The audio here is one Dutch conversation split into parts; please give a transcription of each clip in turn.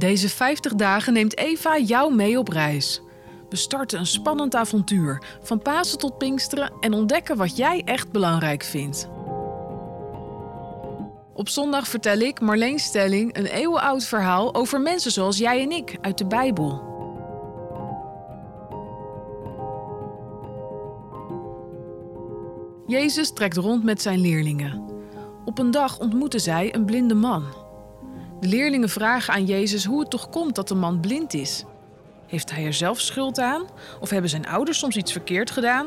Deze 50 dagen neemt Eva jou mee op reis. We starten een spannend avontuur, van Pasen tot Pinksteren en ontdekken wat jij echt belangrijk vindt. Op zondag vertel ik, Marleen Stelling, een eeuwenoud verhaal over mensen zoals jij en ik uit de Bijbel. Jezus trekt rond met zijn leerlingen. Op een dag ontmoeten zij een blinde man. De leerlingen vragen aan Jezus hoe het toch komt dat de man blind is. Heeft hij er zelf schuld aan? Of hebben zijn ouders soms iets verkeerd gedaan?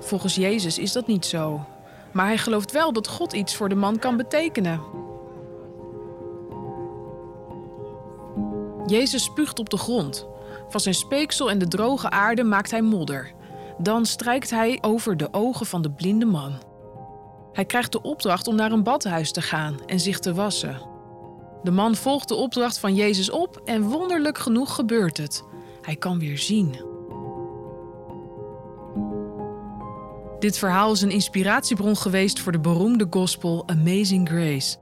Volgens Jezus is dat niet zo. Maar hij gelooft wel dat God iets voor de man kan betekenen. Jezus spuugt op de grond. Van zijn speeksel en de droge aarde maakt hij modder. Dan strijkt hij over de ogen van de blinde man. Hij krijgt de opdracht om naar een badhuis te gaan en zich te wassen. De man volgt de opdracht van Jezus op en wonderlijk genoeg gebeurt het. Hij kan weer zien. Dit verhaal is een inspiratiebron geweest voor de beroemde gospel Amazing Grace.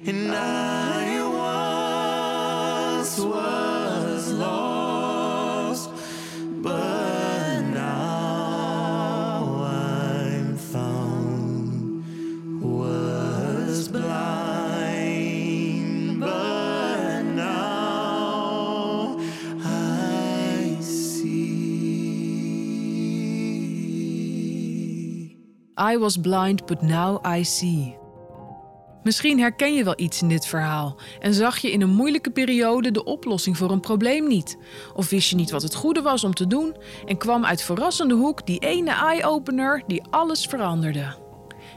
I was blind, but now I see. Misschien herken je wel iets in dit verhaal en zag je in een moeilijke periode de oplossing voor een probleem niet. Of wist je niet wat het goede was om te doen en kwam uit verrassende hoek die ene eye-opener die alles veranderde.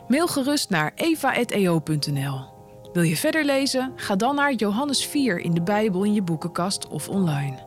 Mail gerust naar eva.eo.nl. Wil je verder lezen? Ga dan naar Johannes 4 in de Bijbel in je boekenkast of online.